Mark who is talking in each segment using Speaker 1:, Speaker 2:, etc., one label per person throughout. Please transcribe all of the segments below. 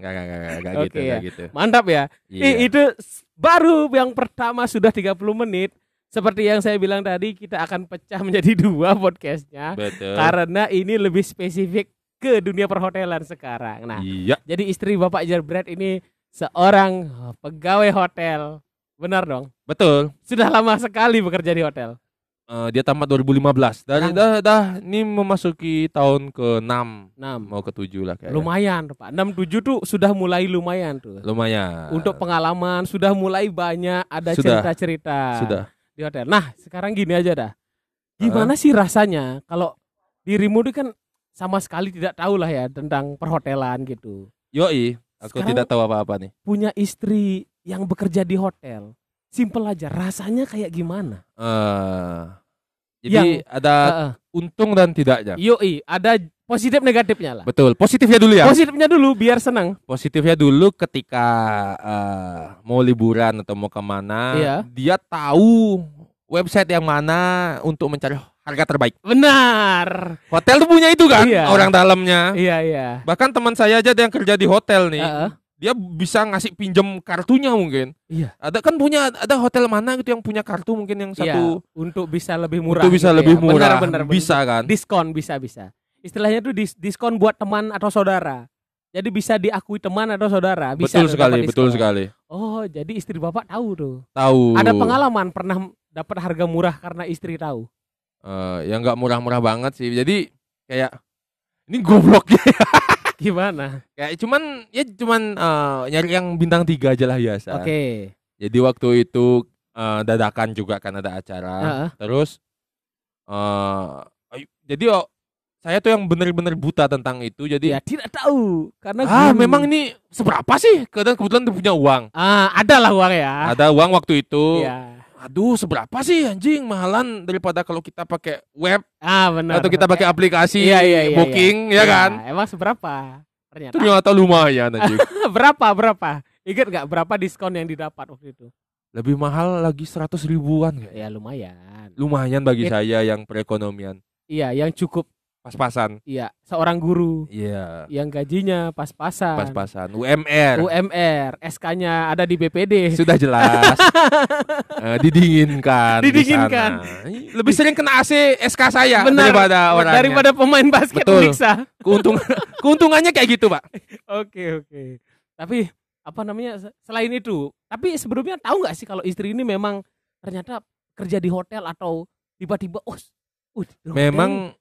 Speaker 1: Enggak, enggak, enggak, enggak
Speaker 2: Oke
Speaker 1: gitu,
Speaker 2: ya.
Speaker 1: gitu.
Speaker 2: Mantap ya. Ih, itu baru yang pertama sudah 30 menit. Seperti yang saya bilang tadi, kita akan pecah menjadi dua podcastnya.
Speaker 1: Betul.
Speaker 2: Karena ini lebih spesifik ke dunia perhotelan sekarang. Nah,
Speaker 1: Iya,
Speaker 2: jadi istri Bapak Jarbret ini seorang pegawai hotel. Benar dong?
Speaker 1: betul.
Speaker 2: Sudah lama sekali bekerja di hotel.
Speaker 1: Eh, dia tamat 2015. Dari
Speaker 2: Yang-
Speaker 1: dah, dah ini memasuki tahun ke-6
Speaker 2: Nah,
Speaker 1: mau ke 7 lah kayaknya.
Speaker 2: lumayan Pak. 67 tuh sudah mulai lumayan tuh.
Speaker 1: Lumayan.
Speaker 2: Untuk pengalaman sudah mulai banyak ada cerita-cerita
Speaker 1: sudah.
Speaker 2: di hotel. Nah, sekarang gini aja dah. Gimana sih rasanya kalau dirimu itu kan sama sekali tidak tahu lah ya tentang perhotelan gitu.
Speaker 1: Yoi, aku
Speaker 2: Sekarang-
Speaker 1: tidak tahu apa-apa nih.
Speaker 2: Punya istri yang bekerja di hotel. Simple aja, rasanya kayak gimana?
Speaker 1: Eh, jadi
Speaker 2: Yang-
Speaker 1: ada
Speaker 2: Heeh.
Speaker 1: untung dan tidaknya.
Speaker 2: Yoi, ada positif negatifnya lah.
Speaker 1: Betul. Positifnya dulu ya.
Speaker 2: Positifnya dulu biar senang.
Speaker 1: Positifnya dulu ketika eh, mau liburan atau mau ke mana,
Speaker 2: Iya.
Speaker 1: dia tahu website yang mana untuk mencari harga terbaik.
Speaker 2: Benar.
Speaker 1: Hotel tuh punya itu kan,
Speaker 2: Iya.
Speaker 1: orang dalamnya.
Speaker 2: Iya, iya.
Speaker 1: Bahkan teman saya aja ada yang kerja di hotel nih,
Speaker 2: Heeh.
Speaker 1: Dia bisa ngasih pinjem kartunya mungkin.
Speaker 2: Iya.
Speaker 1: Ada kan punya ada hotel mana gitu yang punya kartu mungkin yang
Speaker 2: Iya,
Speaker 1: satu
Speaker 2: untuk bisa lebih murah.
Speaker 1: itu bisa
Speaker 2: gitu
Speaker 1: lebih
Speaker 2: ya.
Speaker 1: murah,
Speaker 2: Benar, benar,
Speaker 1: bisa kan?
Speaker 2: Diskon bisa bisa. Istilahnya tuh dis- diskon buat teman atau saudara. Jadi bisa diakui teman atau saudara. Bisa
Speaker 1: betul sekali, betul sekali.
Speaker 2: Oh, jadi istri bapak tahu tuh.
Speaker 1: Tahu.
Speaker 2: Ada pengalaman pernah dapat harga murah karena istri tahu.
Speaker 1: Eh, yang nggak murah-murah banget sih. Jadi kayak ini goblok ya.
Speaker 2: Gimana?
Speaker 1: kayak cuman ya cuman eh, nyari yang bintang tiga aja lah biasa.
Speaker 2: Oke.
Speaker 1: Jadi waktu itu eh, dadakan juga kan ada acara.
Speaker 2: Heeh.
Speaker 1: Terus eh ayo- jadi oh, saya tuh yang bener-bener buta tentang itu. Jadi
Speaker 2: Ya tidak tahu karena
Speaker 1: ah
Speaker 2: guru.
Speaker 1: memang ini seberapa sih? Kebetulan kebetulan tuh punya uang.
Speaker 2: ah ada lah uang ya.
Speaker 1: Ada uang waktu itu.
Speaker 2: Iya.
Speaker 1: Aduh, seberapa sih anjing mahalan daripada kalau kita pakai web
Speaker 2: Ah benar.
Speaker 1: atau kita pakai aplikasi
Speaker 2: Iya, iya, iya,
Speaker 1: booking ya kan?
Speaker 2: Emang seberapa? Ternyata
Speaker 1: Ternyata lumayan anjing.
Speaker 2: berapa berapa? Ingat nggak berapa diskon yang didapat waktu itu?
Speaker 1: Lebih mahal lagi 100 ribuan kayak.
Speaker 2: Ya lumayan.
Speaker 1: Lumayan bagi
Speaker 2: It-
Speaker 1: saya yang perekonomian
Speaker 2: Iya, yang cukup.
Speaker 1: Pas-pasan.
Speaker 2: Iya, seorang guru
Speaker 1: Iya,
Speaker 2: yang gajinya pas-pasan.
Speaker 1: pas-pasan. UMR
Speaker 2: UMR, SK-nya ada di BPD.
Speaker 1: sudah jelas. Eh, didinginkan. di
Speaker 2: Didinginkan.
Speaker 1: sana. Lebih sering kena AC SK saya
Speaker 2: Benar.
Speaker 1: daripada orangnya.
Speaker 2: Daripada pemain basket
Speaker 1: Betul.
Speaker 2: Uniksa.
Speaker 1: Keuntung keuntungannya kayak gitu, Pak.
Speaker 2: Oke, oke. Tapi apa namanya se- selain itu, tapi sebelumnya tahu nggak sih kalau istri ini memang ternyata kerja di hotel atau tiba-tiba oh, uh, di
Speaker 1: Memang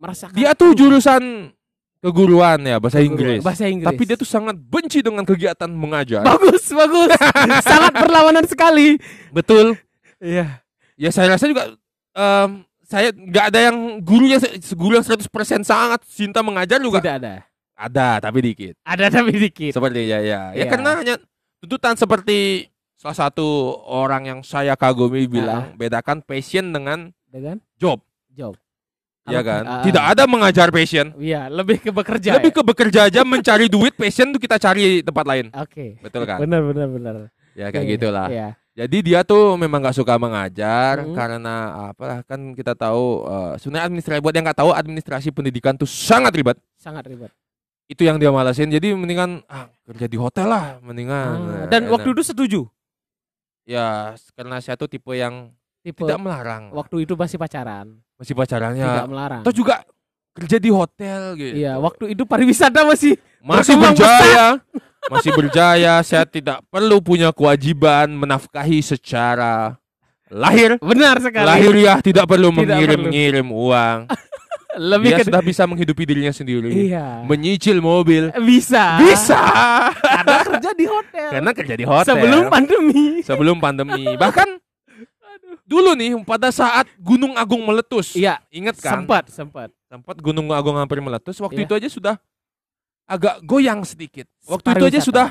Speaker 2: merasakan
Speaker 1: dia tuh jurusan keguruan ya bahasa Inggris.
Speaker 2: bahasa Inggris.
Speaker 1: Tapi dia tuh sangat benci dengan kegiatan mengajar.
Speaker 2: bagus, bagus. Sangat berlawanan sekali.
Speaker 1: Betul.
Speaker 2: Iya.
Speaker 1: Ya saya rasa juga em, saya nggak ada yang gurunya guru yang 100% sangat cinta mengajar juga.
Speaker 2: Tidak ada.
Speaker 1: Ada, tapi dikit.
Speaker 2: Ada tapi dikit.
Speaker 1: Seperti ya ya. Ya
Speaker 2: Iya.
Speaker 1: karena hanya tuntutan seperti salah satu orang yang saya kagumi bilang bedakan passion dengan
Speaker 2: Dengan
Speaker 1: job,
Speaker 2: job.
Speaker 1: Ya kan?
Speaker 2: ah,
Speaker 1: Tidak ada mengajar passion.
Speaker 2: Iya, lebih ke bekerja.
Speaker 1: Lebih
Speaker 2: ya?
Speaker 1: ke bekerja aja mencari duit, passion tuh kita cari tempat lain.
Speaker 2: Oke.
Speaker 1: Betul kan?
Speaker 2: Benar, benar, benar.
Speaker 1: Ya kayak
Speaker 2: Iya,
Speaker 1: gitulah.
Speaker 2: Iya.
Speaker 1: Jadi dia tuh memang nggak suka mengajar
Speaker 2: Hmm.
Speaker 1: karena apa kan kita tahu eh, sebenarnya administrasi buat yang nggak tahu administrasi pendidikan tuh sangat ribet.
Speaker 2: Sangat ribet.
Speaker 1: Itu yang dia malasin. Jadi mendingan ah, kerja di hotel lah, mendingan.
Speaker 2: Ah,
Speaker 1: Nah,
Speaker 2: dan
Speaker 1: enak.
Speaker 2: waktu itu setuju.
Speaker 1: ya karena saya tuh tipe yang
Speaker 2: Tipe
Speaker 1: tidak melarang.
Speaker 2: waktu itu masih pacaran.
Speaker 1: Masih pacarannya.
Speaker 2: Tidak melarang.
Speaker 1: Atau juga kerja di hotel gitu.
Speaker 2: Iya, waktu itu pariwisata masih
Speaker 1: masih berjaya. masih berjaya, saya tidak perlu punya kewajiban menafkahi secara lahir.
Speaker 2: benar sekali.
Speaker 1: Lahiriah tidak perlu mengirim-ngirim uang.
Speaker 2: Lebih
Speaker 1: Dia
Speaker 2: ke
Speaker 1: sudah bisa menghidupi dirinya sendiri.
Speaker 2: Iya.
Speaker 1: Menyicil mobil.
Speaker 2: Bisa.
Speaker 1: Bisa.
Speaker 2: Ada kerja di hotel.
Speaker 1: Karena kerja di hotel.
Speaker 2: Sebelum pandemi.
Speaker 1: sebelum pandemi. Bahkan dulu nih pada saat Gunung Agung meletus.
Speaker 2: Iya,
Speaker 1: Ingat kan?
Speaker 2: sempat, sempat.
Speaker 1: Sempat Gunung Agung hampir meletus. Waktu
Speaker 2: Iya.
Speaker 1: itu aja sudah agak goyang sedikit. Waktu itu aja sudah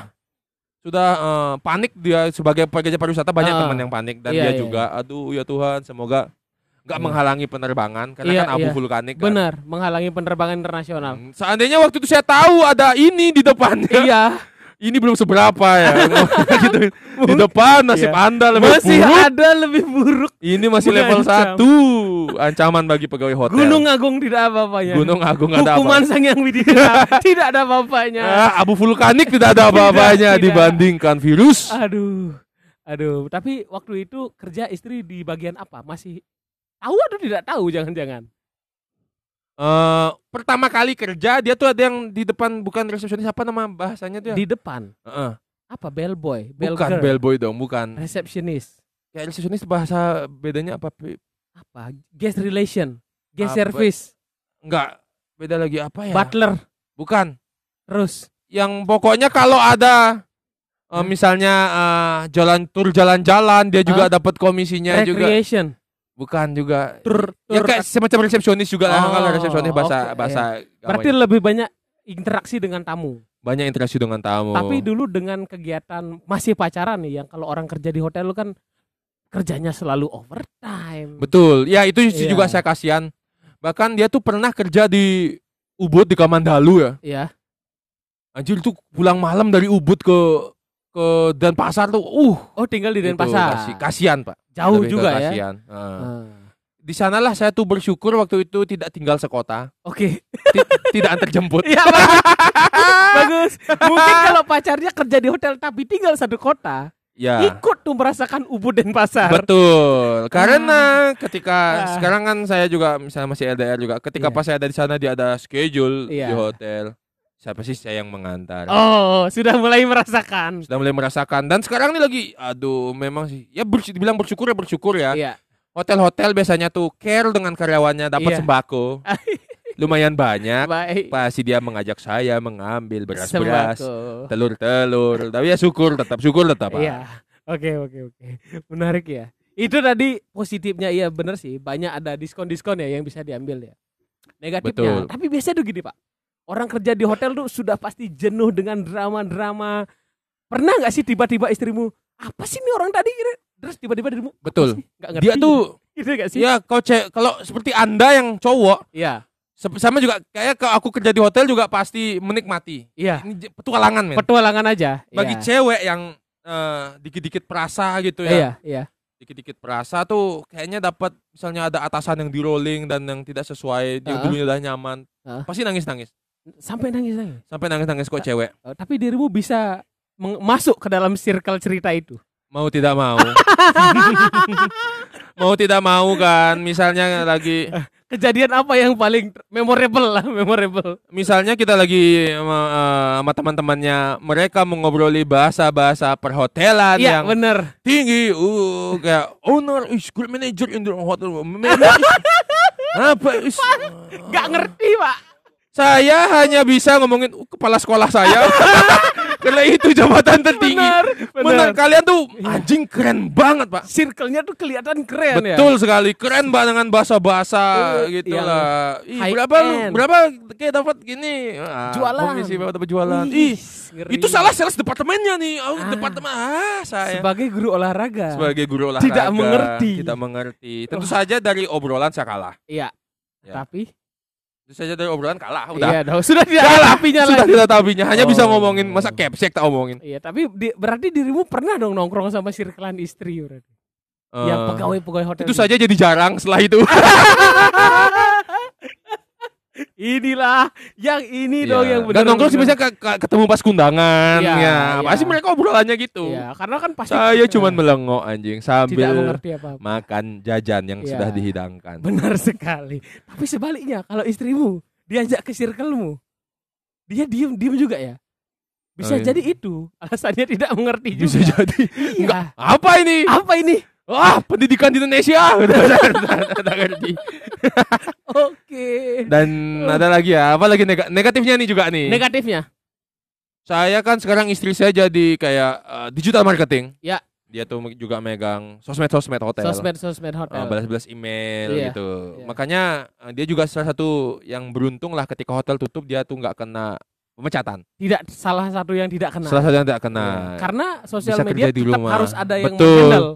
Speaker 1: sudah eh, panik dia sebagai pekerja pariwisata banyak
Speaker 2: Ah.
Speaker 1: teman yang panik dan
Speaker 2: Iya,
Speaker 1: dia
Speaker 2: iya.
Speaker 1: juga aduh ya Tuhan semoga nggak
Speaker 2: Iya.
Speaker 1: menghalangi penerbangan karena
Speaker 2: Iya,
Speaker 1: kan abu
Speaker 2: iya.
Speaker 1: vulkanik kan.
Speaker 2: Benar, menghalangi penerbangan internasional.
Speaker 1: Hmm, Seandainya waktu itu saya tahu ada ini di depannya,
Speaker 2: iya,
Speaker 1: ini belum seberapa ya. gitu. Di depan nasib
Speaker 2: Iya.
Speaker 1: Anda lebih
Speaker 2: Masih
Speaker 1: buruk.
Speaker 2: ada lebih buruk.
Speaker 1: Ini masih level
Speaker 2: Mengancam.
Speaker 1: 1 ancaman bagi pegawai hotel.
Speaker 2: Gunung Agung tidak apa-apanya.
Speaker 1: Gunung Agung ada
Speaker 2: Hukuman
Speaker 1: apa?
Speaker 2: Sang Yang Widya tidak ada apa-apanya.
Speaker 1: Ah, abu vulkanik tidak ada apa-apanya dibandingkan virus.
Speaker 2: Aduh. Aduh, tapi waktu itu kerja istri di bagian apa? Masih tahu atau tidak tahu jangan-jangan?
Speaker 1: Eh, pertama kali kerja dia tuh ada yang di depan bukan resepsionis apa nama bahasanya tuh ya?
Speaker 2: Di depan.
Speaker 1: Heeh.
Speaker 2: Apa bellboy, bell
Speaker 1: bukan
Speaker 2: girl,
Speaker 1: bellboy dong, bukan.
Speaker 2: receptionist,
Speaker 1: Kayak resepsionis bahasa bedanya apa?
Speaker 2: Apa? Guest relation, guest
Speaker 1: Apa?
Speaker 2: service,
Speaker 1: Enggak, beda lagi apa ya?
Speaker 2: butler,
Speaker 1: Bukan.
Speaker 2: terus
Speaker 1: Yang pokoknya kalau ada
Speaker 2: Hmm?
Speaker 1: misalnya eh, jalan tur jalan-jalan dia juga dapat komisinya juga. Bukan juga.
Speaker 2: tur,
Speaker 1: Ya
Speaker 2: tur.
Speaker 1: kayak semacam resepsionis juga lah
Speaker 2: Oh,
Speaker 1: kalau resepsionis bahasa
Speaker 2: oke,
Speaker 1: bahasa
Speaker 2: Berarti
Speaker 1: gamanya.
Speaker 2: lebih banyak interaksi dengan tamu.
Speaker 1: banyak interaksi dengan tamu.
Speaker 2: Tapi dulu dengan kegiatan masih pacaran nih yang kalau orang kerja di hotel lu kan kerjanya selalu overtime.
Speaker 1: Betul. Ya itu sih
Speaker 2: Iya.
Speaker 1: juga saya kasihan. Bahkan dia tuh pernah kerja di Ubud di Kamandalu ya.
Speaker 2: Ya,
Speaker 1: Anjir tuh pulang malam dari Ubud ke ke Denpasar tuh uh
Speaker 2: oh tinggal di Denpasar.
Speaker 1: kasi- kasihan, Pak.
Speaker 2: Jauh
Speaker 1: Lebih
Speaker 2: juga ya.
Speaker 1: kasihan. Heeh.
Speaker 2: Ah.
Speaker 1: Di sanalah saya tuh bersyukur waktu itu tidak tinggal sekota,
Speaker 2: Oke.
Speaker 1: Ti- tidak antar jemput.
Speaker 2: Iya bagus. bagus. Mungkin kalau pacarnya kerja di hotel tapi tinggal satu kota,
Speaker 1: Ya.
Speaker 2: ikut tuh merasakan Ubud dan pasar.
Speaker 1: Betul. Karena ketika
Speaker 2: Ah.
Speaker 1: sekarang kan saya juga misalnya masih LDR juga. Ketika
Speaker 2: Iya.
Speaker 1: pas saya ada di sana dia ada schedule
Speaker 2: Iya.
Speaker 1: di hotel. Siapa sih saya yang mengantar?
Speaker 2: Oh, sudah mulai merasakan.
Speaker 1: Sudah mulai merasakan dan sekarang ini lagi aduh memang sih ya bers- dibilang bersyukur ya bersyukur ya.
Speaker 2: Iya.
Speaker 1: Hotel-hotel biasanya tuh care dengan karyawannya dapat
Speaker 2: Iya.
Speaker 1: sembako. Lumayan banyak.
Speaker 2: Baik.
Speaker 1: Pasti dia mengajak saya mengambil beras-beras, telur-telur. Tapi ya syukur tetap syukur tetap.
Speaker 2: Iya. Oke, oke, oke. Menarik ya. Itu tadi positifnya iya bener sih. Banyak ada diskon-diskon ya yang bisa diambil ya. Negatifnya.
Speaker 1: Betul.
Speaker 2: Tapi biasanya tuh gini, Pak. Orang kerja di hotel tuh sudah pasti jenuh dengan drama-drama. Pernah nggak sih tiba-tiba istrimu, apa sih ini orang tadi? Terus tiba-tiba dirimu,
Speaker 1: Betul.
Speaker 2: Nggak ngerti.
Speaker 1: Dia tuh
Speaker 2: gitu gak sih?
Speaker 1: ya kau cek kalau seperti Anda yang cowok
Speaker 2: Iya.
Speaker 1: se- sama juga kayak kalau aku kerja di hotel juga pasti menikmati.
Speaker 2: Iya.
Speaker 1: Ini petualangan men.
Speaker 2: Petualangan aja.
Speaker 1: Bagi
Speaker 2: Iya.
Speaker 1: cewek yang eh, dikit-dikit perasa gitu ya.
Speaker 2: Iya, iya.
Speaker 1: Dikit-dikit perasa tuh kayaknya dapat misalnya ada atasan yang di rolling dan yang tidak sesuai, dia
Speaker 2: Heeh.
Speaker 1: dulunya udah nyaman.
Speaker 2: Heeh.
Speaker 1: Pasti nangis-nangis.
Speaker 2: Sampai nangis nangis.
Speaker 1: Sampai nangis-nangis kok cewek.
Speaker 2: Oh, tapi dirimu bisa masuk ke dalam circle cerita itu.
Speaker 1: Mau tidak mau. mau tidak mau kan misalnya lagi
Speaker 2: Kejadian apa yang paling memorable lah, memorable.
Speaker 1: misalnya kita lagi sama, eh, sama teman-temannya mereka mengobroli bahasa-bahasa perhotelan
Speaker 2: Iya,
Speaker 1: yang
Speaker 2: bener.
Speaker 1: tinggi uh kayak owner is great manager in the hotel apa is
Speaker 2: Gak ngerti, Pak.
Speaker 1: Saya hanya bisa ngomongin "Uh, kepala sekolah saya karena itu jabatan tertinggi
Speaker 2: Bener,
Speaker 1: Bener,
Speaker 2: bener.
Speaker 1: kalian tuh anjing keren banget pak
Speaker 2: Circle-nya tuh kelihatan keren ya.
Speaker 1: Betul sekali, keren banget dengan bahasa-bahasa
Speaker 2: Eh,
Speaker 1: gitu
Speaker 2: yang
Speaker 1: lah. Ih, berapa lu-
Speaker 2: end.
Speaker 1: berapa kayak dapat gini? Ah,
Speaker 2: Jualan.
Speaker 1: Komisi berapa dapat jualan? Ih,
Speaker 2: ngeri.
Speaker 1: itu salah sales departemennya nih. Oh,
Speaker 2: Ah.
Speaker 1: departemen ah saya
Speaker 2: Sebagai guru olahraga.
Speaker 1: sebagai guru olahraga
Speaker 2: Tidak mengerti.
Speaker 1: Tidak mengerti. Tentu
Speaker 2: Wah.
Speaker 1: saja dari obrolan saya kalah.
Speaker 2: Iya.
Speaker 1: Ya.
Speaker 2: Tapi
Speaker 1: saja dari obrolan kalah udah.
Speaker 2: Iya, dong. sudah tidak
Speaker 1: Kalah.
Speaker 2: ada tapinya
Speaker 1: Sudah
Speaker 2: lagi.
Speaker 1: tidak tabinya, hanya bisa
Speaker 2: Oh.
Speaker 1: ngomongin masa capsek tak omongin.
Speaker 2: Iya, tapi di- berarti dirimu pernah dong nongkrong sama circlean istri berarti. yang
Speaker 1: Eh,
Speaker 2: pegawai-pegawai hotel.
Speaker 1: itu saja jadi jarang setelah itu.
Speaker 2: Inilah yang ini
Speaker 1: Iya.
Speaker 2: dong yang benar.
Speaker 1: Dan nongkrong sih biasanya ke- ke- ketemu pas kundangan
Speaker 2: Iya,
Speaker 1: ya.
Speaker 2: iya.
Speaker 1: Pasti mereka obrolannya gitu.
Speaker 2: Iya, karena kan pasti
Speaker 1: Saya
Speaker 2: eh,
Speaker 1: cuman melengok anjing
Speaker 2: tidak
Speaker 1: sambil
Speaker 2: mengerti apa-apa.
Speaker 1: makan jajan yang
Speaker 2: Iya.
Speaker 1: sudah dihidangkan.
Speaker 2: Benar sekali. Tapi sebaliknya kalau istrimu diajak ke circlemu, dia diem diem juga ya. Bisa
Speaker 1: Oh, iya.
Speaker 2: jadi itu alasannya tidak mengerti juga.
Speaker 1: Bisa jadi.
Speaker 2: Iya.
Speaker 1: Enggak. Apa ini?
Speaker 2: Apa ini?
Speaker 1: Wah, pendidikan di Indonesia. Udah udah. Dan ada lagi ya, apa lagi nega- negatifnya nih juga nih.
Speaker 2: Negatifnya?
Speaker 1: Saya kan sekarang istri saya jadi kayak eh, digital marketing.
Speaker 2: Ya.
Speaker 1: Dia tuh juga megang sosmed-sosmed hotel.
Speaker 2: Sosmed sosmed
Speaker 1: Eh,
Speaker 2: hotel.
Speaker 1: balas-balas email
Speaker 2: Iya,
Speaker 1: gitu.
Speaker 2: iya.
Speaker 1: Makanya eh, dia juga salah satu yang beruntung lah ketika hotel tutup dia tuh nggak kena pemecatan.
Speaker 2: Tidak salah satu yang tidak kena.
Speaker 1: Salah satu yang tidak kena.
Speaker 2: Iya. Karena sosial
Speaker 1: Bisa
Speaker 2: media
Speaker 1: di
Speaker 2: tetap
Speaker 1: rumah.
Speaker 2: harus ada yang
Speaker 1: Betul.
Speaker 2: menghandle.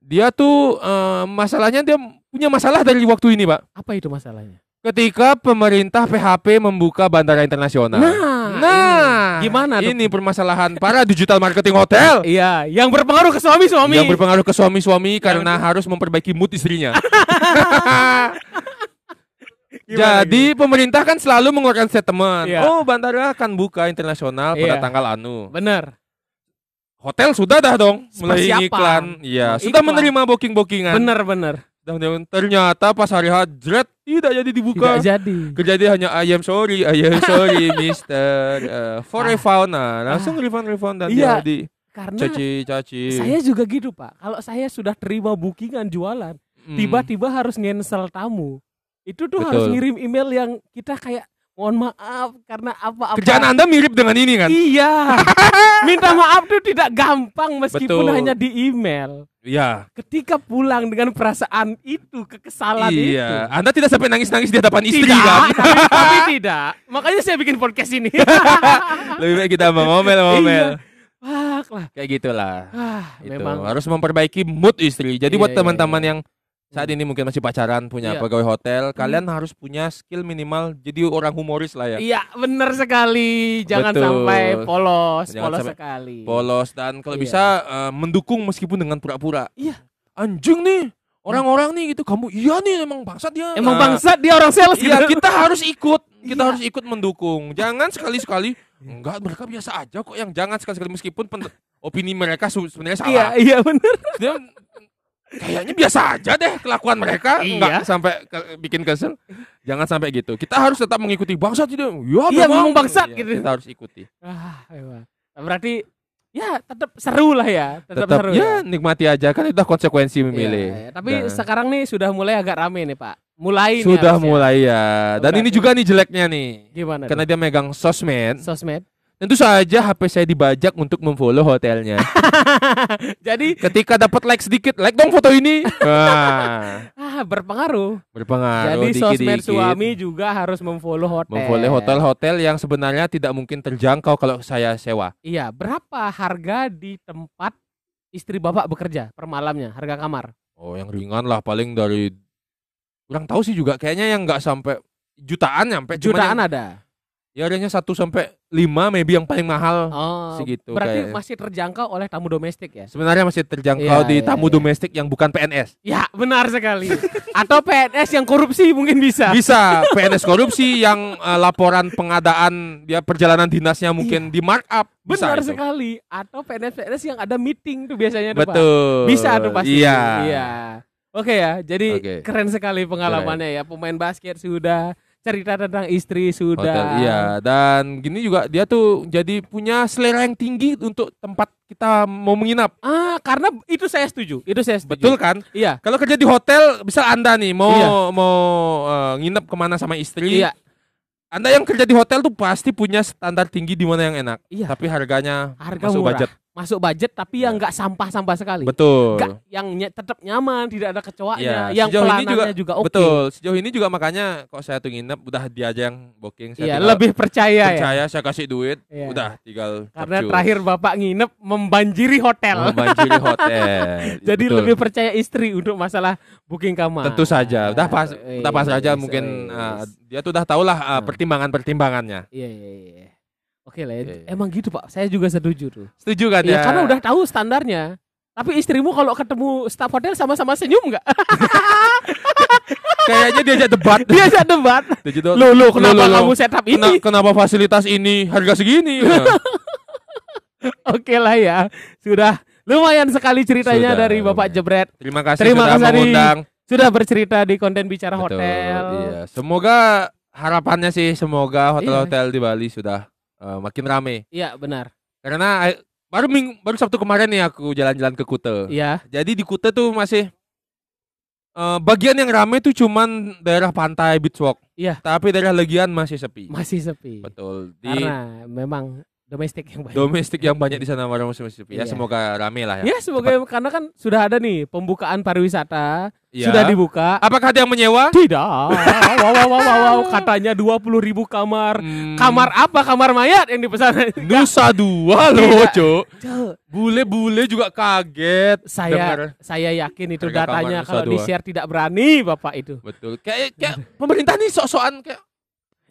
Speaker 1: Dia tuh eh, masalahnya dia punya masalah dari waktu ini, Pak.
Speaker 2: Apa itu masalahnya?
Speaker 1: Ketika pemerintah PHP membuka bandara internasional.
Speaker 2: Nah,
Speaker 1: Nah,
Speaker 2: ini. gimana tuh?
Speaker 1: Ini permasalahan para digital marketing hotel.
Speaker 2: Iya, yang berpengaruh ke suami-suami.
Speaker 1: Yang berpengaruh ke suami-suami karena harus memperbaiki mood istrinya.
Speaker 2: Gimana,
Speaker 1: Jadi pemerintah kan selalu mengeluarkan statement.
Speaker 2: Iya.
Speaker 1: Oh, bandara akan buka internasional pada
Speaker 2: Iya.
Speaker 1: tanggal anu.
Speaker 2: Bener.
Speaker 1: Hotel sudah dah dong mulai iklan. Iya, sudah
Speaker 2: Iklan.
Speaker 1: menerima booking-bookingan.
Speaker 2: Bener bener.
Speaker 1: Dan ternyata pas hari H, jret, tidak jadi dibuka.
Speaker 2: Tidak jadi.
Speaker 1: Kejadian hanya I am sorry, I am sorry, Mister. Uh, for
Speaker 2: Ah.
Speaker 1: refund, nah, langsung refund refund dan
Speaker 2: Iya.
Speaker 1: jadi
Speaker 2: Karena
Speaker 1: caci caci.
Speaker 2: saya juga gitu pak. Kalau saya sudah terima bookingan jualan,
Speaker 1: Hmm.
Speaker 2: tiba-tiba harus ngensel tamu. Itu tuh
Speaker 1: Betul.
Speaker 2: harus ngirim email yang kita kayak mohon maaf karena apa-apa.
Speaker 1: kerjaan anda mirip dengan ini kan?
Speaker 2: Iya. Minta maaf tuh tidak gampang meskipun
Speaker 1: Betul.
Speaker 2: hanya di email.
Speaker 1: Iya.
Speaker 2: Ketika pulang dengan perasaan itu, kekesalan itu.
Speaker 1: Iya. Anda tidak sampai nangis nangis di hadapan istri
Speaker 2: tidak,
Speaker 1: kan?
Speaker 2: tapi, tapi tidak. Makanya saya bikin podcast ini.
Speaker 1: Lebih baik kita ngomel-ngomel.
Speaker 2: Wah, lah.
Speaker 1: Kayak gitulah.
Speaker 2: Ah,
Speaker 1: Itu.
Speaker 2: memang
Speaker 1: harus memperbaiki mood istri. Jadi
Speaker 2: Iya,
Speaker 1: buat
Speaker 2: iya,
Speaker 1: teman-teman
Speaker 2: iya.
Speaker 1: yang saat ini mungkin masih pacaran punya
Speaker 2: Iya. Hmm.
Speaker 1: pegawai hotel, kalian harus punya skill minimal jadi orang humoris lah ya.
Speaker 2: Iya, benar sekali. Jangan
Speaker 1: Betul.
Speaker 2: sampai polos,
Speaker 1: Jangan
Speaker 2: polos
Speaker 1: sampai
Speaker 2: sekali.
Speaker 1: Polos dan kalau
Speaker 2: Iya.
Speaker 1: bisa eh, mendukung meskipun dengan pura-pura.
Speaker 2: Iya.
Speaker 1: Anjing nih. Orang-orang nih gitu kamu iya nih emang bangsat dia.
Speaker 2: Emang
Speaker 1: Nah,
Speaker 2: bangsat dia orang sales
Speaker 1: Iya,
Speaker 2: gitu.
Speaker 1: kita harus ikut. Kita
Speaker 2: Iya.
Speaker 1: harus ikut mendukung. Jangan sekali-sekali enggak mereka biasa aja kok yang jangan sekali-sekali meskipun opini mereka sebenarnya
Speaker 2: Iya,
Speaker 1: salah.
Speaker 2: iya benar.
Speaker 1: Kayaknya biasa aja deh kelakuan mereka
Speaker 2: Iya.
Speaker 1: enggak sampai ke- bikin kesel. Jangan sampai gitu. Kita harus tetap mengikuti bangsat itu. Ya,
Speaker 2: Iya, memang bangsat
Speaker 1: Iya,
Speaker 2: gitu.
Speaker 1: Kita harus ikuti.
Speaker 2: Ah. Berarti ya tetap seru lah ya, tetap,
Speaker 1: Tetap
Speaker 2: seru
Speaker 1: ya nikmati aja kan itu konsekuensi memilih.
Speaker 2: Iya, iya. Tapi
Speaker 1: Nah.
Speaker 2: sekarang nih sudah mulai agak rame nih, Pak. Mulai nih
Speaker 1: Sudah
Speaker 2: harusnya.
Speaker 1: mulai ya. Dan
Speaker 2: Berarti-
Speaker 1: ini juga nih jeleknya nih.
Speaker 2: Gimana?
Speaker 1: Karena dia megang sosmed.
Speaker 2: tuh? sosmed.
Speaker 1: Tentu saja HP saya dibajak untuk memfollow hotelnya.
Speaker 2: Jadi
Speaker 1: Ketika dapat like sedikit, like dong foto ini. Wah,
Speaker 2: ah berpengaruh.
Speaker 1: berpengaruh
Speaker 2: Jadi sosmed
Speaker 1: dikit-dikit.
Speaker 2: suami juga harus memfollow hotel.
Speaker 1: Memfollow hotel-hotel yang sebenarnya tidak mungkin terjangkau kalau saya sewa.
Speaker 2: Iya, berapa harga di tempat istri bapak bekerja per malamnya, harga kamar?
Speaker 1: Oh, yang ringan lah paling dari kurang tahu sih juga kayaknya yang nggak sampai jutaan nyampe
Speaker 2: Jutaan
Speaker 1: yang-
Speaker 2: ada.
Speaker 1: Ya harganya 1 sampai 5 maybe yang paling mahal.
Speaker 2: Oh,
Speaker 1: segitu
Speaker 2: berarti
Speaker 1: kayak-
Speaker 2: masih terjangkau oleh tamu domestik ya?
Speaker 1: Sebenarnya masih terjangkau
Speaker 2: Iya,
Speaker 1: di
Speaker 2: iya,
Speaker 1: tamu
Speaker 2: iya.
Speaker 1: domestik yang bukan PNS.
Speaker 2: Ya, benar sekali. Atau PNS yang korupsi mungkin bisa.
Speaker 1: Bisa PNS korupsi yang eh, laporan pengadaan dia perjalanan dinasnya mungkin di markup. Bisa
Speaker 2: Benar
Speaker 1: itu.
Speaker 2: sekali. Atau PNS-PNS yang ada meeting tuh biasanya tuh, Pak.
Speaker 1: Betul.
Speaker 2: Bisa tuh pasti.
Speaker 1: Iya.
Speaker 2: Iya. Oke ya, jadi
Speaker 1: Oke.
Speaker 2: keren sekali pengalamannya ya. Pemain basket sudah, cerita tentang istri sudah.
Speaker 1: Hotel, iya dan gini juga dia tuh jadi punya selera yang tinggi untuk tempat kita mau menginap.
Speaker 2: Ah, karena itu saya setuju. Itu saya setuju.
Speaker 1: Betul kan?
Speaker 2: Iya.
Speaker 1: Kalau kerja di hotel, bisa Anda nih mau
Speaker 2: Iya.
Speaker 1: mau eh, nginep ke mana sama istri.
Speaker 2: Iya.
Speaker 1: Anda yang kerja di hotel tuh pasti punya standar tinggi di mana yang enak.
Speaker 2: Iya.
Speaker 1: Tapi harganya
Speaker 2: Harga
Speaker 1: masuk
Speaker 2: murah.
Speaker 1: budget.
Speaker 2: Masuk budget tapi yang
Speaker 1: Iya.
Speaker 2: nggak sampah-sampah sekali.
Speaker 1: Betul.
Speaker 2: Nggak yang ny- tetap nyaman, tidak ada kecoaknya,
Speaker 1: Iya,
Speaker 2: yang
Speaker 1: sejauh ini
Speaker 2: pelanannya juga, oke.
Speaker 1: Betul. Sejauh ini juga makanya kok saya tuh nginep udah dia aja yang booking. Saya
Speaker 2: Iya,
Speaker 1: tinggal
Speaker 2: lebih percaya, ya.
Speaker 1: percaya saya kasih duit,
Speaker 2: Iya.
Speaker 1: udah tinggal
Speaker 2: Karena
Speaker 1: capcus.
Speaker 2: terakhir Bapak nginep membanjiri hotel.
Speaker 1: membanjiri hotel.
Speaker 2: Jadi
Speaker 1: Betul.
Speaker 2: lebih percaya istri untuk masalah booking kamar.
Speaker 1: tentu saja. Udah pas
Speaker 2: Wis,
Speaker 1: udah pas aja
Speaker 2: wis,
Speaker 1: mungkin uh, dia tuh udah tahu lah uh,
Speaker 2: Nah.
Speaker 1: pertimbangan-pertimbangannya.
Speaker 2: Iya iya iya. Oke lah,
Speaker 1: Iya, iya.
Speaker 2: emang gitu pak. Saya juga setuju tuh.
Speaker 1: Setuju kan
Speaker 2: Iya
Speaker 1: ya?
Speaker 2: karena udah tahu standarnya. Tapi istrimu kalau ketemu staf hotel sama-sama senyum nggak?
Speaker 1: Kayaknya diajak debat.
Speaker 2: Diajak debat.
Speaker 1: Diajak debat.
Speaker 2: Loh loh kenapa
Speaker 1: Loh, loh,
Speaker 2: kamu setup
Speaker 1: Kena-
Speaker 2: ini?
Speaker 1: kenapa fasilitas ini harga segini? Nah,
Speaker 2: Oke lah ya. Sudah lumayan sekali ceritanya
Speaker 1: Sudah,
Speaker 2: dari Bapak. Jebret.
Speaker 1: Terima kasih
Speaker 2: Terima
Speaker 1: sudah
Speaker 2: kasih.
Speaker 1: mengundang.
Speaker 2: Sudah bercerita di konten bicara
Speaker 1: Betul,
Speaker 2: hotel.
Speaker 1: Iya. Semoga harapannya sih semoga
Speaker 2: Iya.
Speaker 1: hotel-hotel di Bali sudah uh, makin rame.
Speaker 2: Iya benar.
Speaker 1: Karena eh, baru ming baru Sabtu kemarin nih aku jalan-jalan ke Kute.
Speaker 2: Iya.
Speaker 1: Jadi di Kute tuh masih eh, bagian yang rame tuh cuman daerah pantai beach walk.
Speaker 2: Iya.
Speaker 1: Tapi daerah Legian masih sepi.
Speaker 2: Masih sepi.
Speaker 1: Betul. Di
Speaker 2: Karena memang domestik yang banyak.
Speaker 1: domestik yang banyak di sana warung musik ya
Speaker 2: Iya.
Speaker 1: semoga rame lah ya
Speaker 2: Ya semoga karena kan sudah ada nih pembukaan pariwisata
Speaker 1: Iya.
Speaker 2: sudah dibuka.
Speaker 1: apakah ada yang menyewa
Speaker 2: Tidak. Wow, wow, wow, wow, wow. Katanya 20 ribu kamar.
Speaker 1: Hmm,
Speaker 2: Kamar apa? Kamar mayat yang dipesan.
Speaker 1: Nusa Dua loh
Speaker 2: Tidak.
Speaker 1: cok
Speaker 2: Cuk,
Speaker 1: bule-bule juga kaget
Speaker 2: saya
Speaker 1: dengar.
Speaker 2: saya yakin itu datanya kalau
Speaker 1: Dua.
Speaker 2: di share tidak berani Bapak itu.
Speaker 1: betul kayak kayak pemerintah nih sok-sokan kayak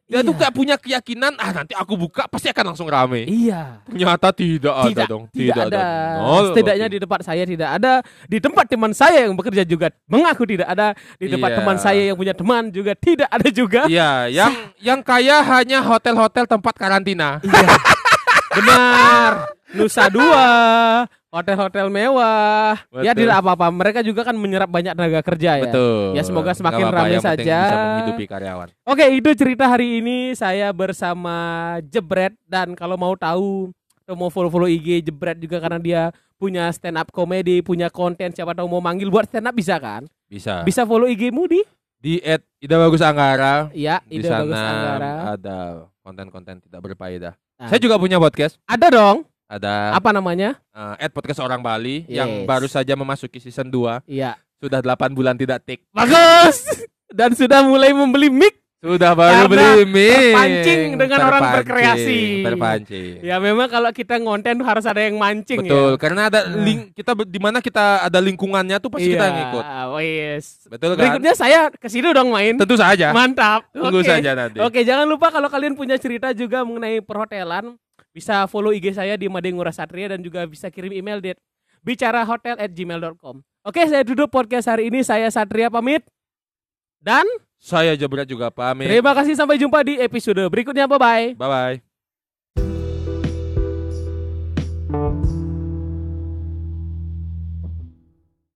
Speaker 1: dia tuh
Speaker 2: Iya.
Speaker 1: kayak punya keyakinan ah nanti aku buka pasti akan langsung rame
Speaker 2: Iya.
Speaker 1: ternyata tidak, ada
Speaker 2: Tidak,
Speaker 1: dong
Speaker 2: tidak, ada.
Speaker 1: Nol,
Speaker 2: Setidaknya di tempat saya tidak ada. Di tempat teman saya yang bekerja juga mengaku tidak ada. Di tempat
Speaker 1: Iya.
Speaker 2: teman saya yang punya teman juga tidak ada juga.
Speaker 1: Iya, yang yang kaya hanya hotel-hotel tempat karantina.
Speaker 2: Iya. Benar. Nusa Dua, hotel-hotel mewah. Ya
Speaker 1: Betul.
Speaker 2: tidak apa-apa. Mereka juga kan menyerap banyak tenaga kerja ya.
Speaker 1: Betul.
Speaker 2: Ya, semoga semakin ramai saja.
Speaker 1: Bisa menghidupi karyawan.
Speaker 2: Oke, itu cerita hari ini saya bersama Jebret dan kalau mau tahu atau mau follow-follow IG Jebret juga karena dia punya stand up comedy, punya konten siapa tahu mau manggil buat stand up bisa kan?
Speaker 1: Bisa.
Speaker 2: Bisa follow IG-mu di?
Speaker 1: Di at Ida Bagus Anggara.
Speaker 2: Iya,
Speaker 1: Di
Speaker 2: ide bagus Anggara.
Speaker 1: ada konten-konten tidak berfaedah.
Speaker 2: Nah.
Speaker 1: Saya juga punya podcast.
Speaker 2: Ada dong.
Speaker 1: Ada
Speaker 2: Apa namanya?
Speaker 1: eh, at podcast orang Bali yang
Speaker 2: Yes.
Speaker 1: baru saja memasuki season 2.
Speaker 2: Iya.
Speaker 1: Sudah 8 bulan tidak take.
Speaker 2: Bagus. Dan sudah mulai membeli mic.
Speaker 1: Sudah baru
Speaker 2: Karena
Speaker 1: beli mic.
Speaker 2: terpancing dengan orang
Speaker 1: Terpancing,
Speaker 2: berkreasi.
Speaker 1: Terpancing.
Speaker 2: Ya memang kalau kita ngonten harus ada yang mancing
Speaker 1: Betul,
Speaker 2: ya.
Speaker 1: karena ada link kita di mana kita ada lingkungannya tuh pasti kita
Speaker 2: Iya,
Speaker 1: ngikut.
Speaker 2: Wes.
Speaker 1: Betul kan?
Speaker 2: Berikutnya saya ke situ dong main.
Speaker 1: Tentu saja.
Speaker 2: Mantap.
Speaker 1: Tunggu
Speaker 2: Oke.
Speaker 1: saja nanti.
Speaker 2: Oke, jangan lupa kalau kalian punya cerita juga mengenai perhotelan, bisa follow IG saya di Made Ngurah Satria dan juga bisa kirim email di bicarahotel@gmail.com. Oke, saya duduk podcast hari ini. Saya Satria pamit. Dan
Speaker 1: Saya Jebret juga pamit.
Speaker 2: terima kasih sampai jumpa di episode berikutnya. Bye bye.
Speaker 1: Bye bye.